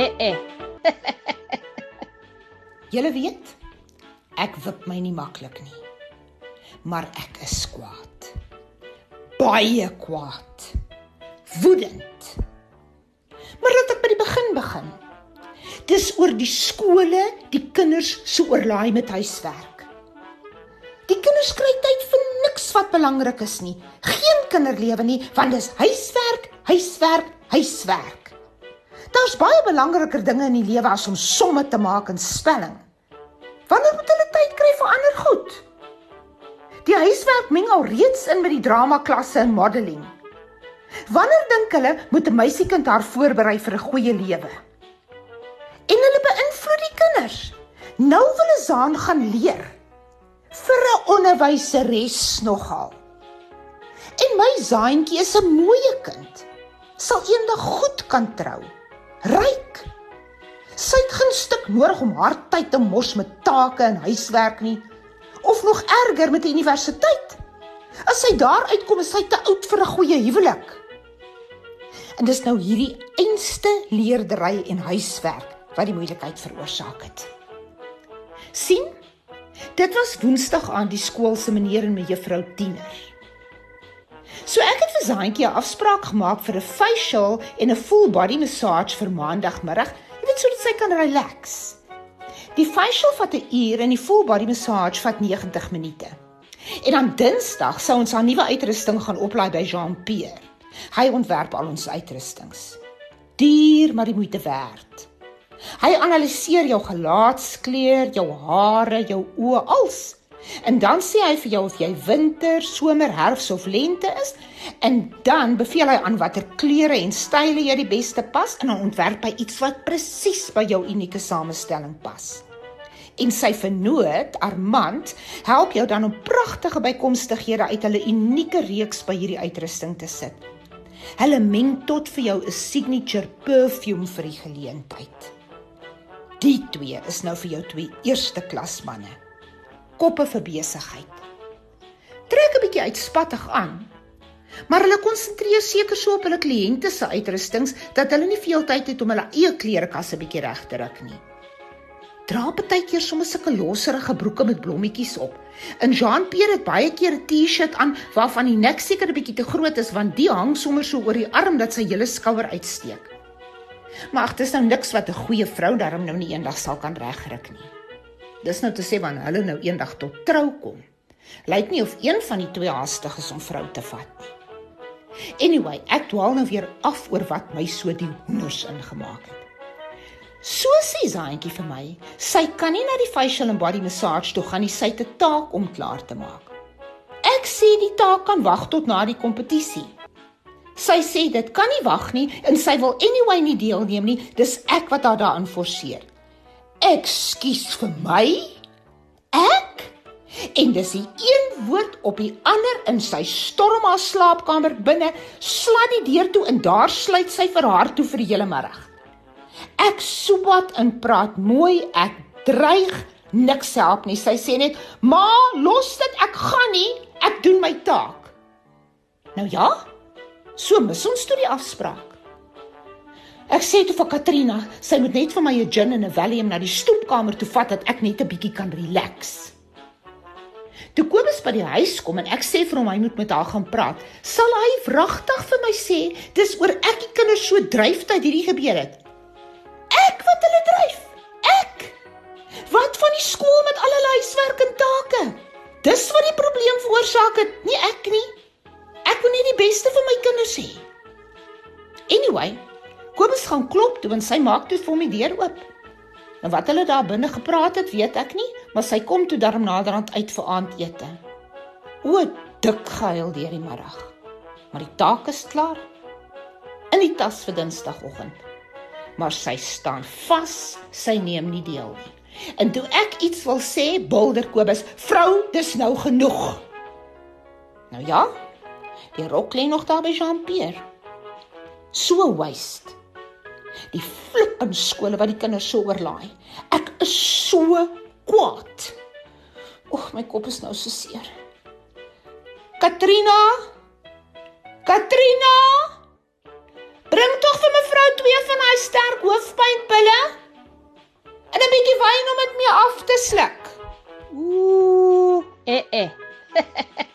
Eh eh. Julle weet, ek wip my nie maklik nie. Maar ek is kwaad. Baie kwaad. Woedend. Maar laat ek by die begin begin. Dis oor die skole, die kinders se so oorlaai met huiswerk. Die kinders kry tyd vir niks wat belangrik is nie. Geen kinderlewe nie, want dis huiswerk, huiswerk, huiswerk. Daar's baie belangriker dinge in die lewe as om somme te maak en spelling. Wanneer moet hulle tyd kry vir ander goed? Die huiswerk meng al reeds in met die drama klasse en modeling. Wanneer dink hulle moet 'n meisiekind haar voorberei vir 'n goeie lewe? En hulle beïnvloed die kinders. Nou wil Zaan gaan leer vir 'n onderwyseres nogal. En my Zaantjie is 'n mooi kind. Sal eendag goed kan trou. Ryk. Sy het geen stuk nodig om haar tyd te mors met take en huiswerk nie of nog erger met die universiteit. As sy daar uitkom, is sy te oud vir 'n goeie huwelik. En dis nou hierdie einste leerdery en huiswerk wat die moeilikheid veroorsaak het. sien? Dit was Woensdag aan die skool se meneer en mevrou Tiener. So ek het vir Zaantjie 'n afspraak gemaak vir 'n facial en 'n full body massage vir maandagmiddag, jy weet sodat sy kan relax. Die facial vat 'n uur en die full body massage vat 90 minute. En dan Dinsdag sou ons haar nuwe uitrusting gaan oplaai by Jean-Pierre. Hy ontwerp al ons uitrustings. Duur maar die moeite werd. Hy analiseer jou gelaatskleur, jou hare, jou oë, alles. En dan sê hy vir jou of jy winter, somer, herfs of lente is en dan beveel hy aan watter kleure en style jy die beste pas en dan ontwerp hy iets wat presies by jou unieke samestelling pas. En sy vernoot, Armand, help jou dan om pragtige bykomstighede uit hulle unieke reeks by hierdie uitrusting te sit. Hulle meng tot vir jou 'n signature perfume vir die geleentheid. Die twee is nou vir jou twee eerste klas manne. Koppe vir besigheid. Trek 'n bietjie uitspattig aan. Maar hulle konsentreer seker so op hulle kliënte se uitrustings dat hulle nie veel tyd het om hulle eie klerekasse bietjie reg te ruk nie. Dra partykeer sommer sulke losserige broeke met blommetjies op. In Jean-Pierre het baie keer 'n T-shirt aan waarvan die nek seker 'n bietjie te groot is want die hang sommer so oor die arm dat sy hele skouer uitsteek. Maar ag, dis nou niks wat 'n goeie vrou daarom nou nie eendag sal kan regryk nie. Dis nou te sê wanneer hulle nou eendag tot trou kom. Lyk nie of een van die twee haastig is om vrou te vat nie. Anyway, ek dwaal nou weer af oor wat my so die hoenders ingemaak het. So sê Zaantjie vir my, sy kan nie na die facial and body massage toe gaan nie, sy het 'n taak om klaar te maak. Ek sê die taak kan wag tot na die kompetisie. Sy sê dit kan nie wag nie en sy wil anyway nie deelneem nie. Dis ek wat haar daarin forceer. Ekskuus vir my? Ek? En dis die een woord op die ander in sy storm haar slaapkamer binne, slaan die deur toe en daar sluit sy vir haar toe vir die hele middag. Ek soebat en praat mooi, ek dreig niks help nie. Sy sê net: "Ma, los dit, ek gaan nie. Ek doen my taak." Nou ja, So mis ons toe die afspraak. Ek sê toe vir Katrina, sy moet net vir my 'n gin en 'n Valium na die stoepkamer toe vat dat ek net 'n bietjie kan relax. Toe Kobus by die huis kom en ek sê vir hom hy moet met haar gaan praat, sal hy wragtig vir my sê dis oor ek die kinders so dryf dat hierdie gebeur het. Ek wat hulle dryf. Ek. Wat van die skool gaan klop toe en sy maak toe vir hom die deur oop. En wat hulle daar binne gepraat het, weet ek nie, maar sy kom toe darm naderhand uit vir aandete. O, dik gehuil deur die middag. Maar die taak is klaar. In die tas vir Dinsdagoggend. Maar sy staan vas, sy neem nie deel nie. En toe ek iets wil sê, bulder Kobus, "Vrou, dis nou genoeg." Nou ja, Die rok lê nog daar by Jean-Pierre. So waste. Die flippende skole wat die kinders so oorlaai. Ek is so kwaad. Oeg, my kop is nou so seer. Katrina? Katrina? Bring tog vir mevrou twee van daai sterk hoofpynpille. En 'n bietjie wyn om dit mee af te sluk. Ooh, eh eh.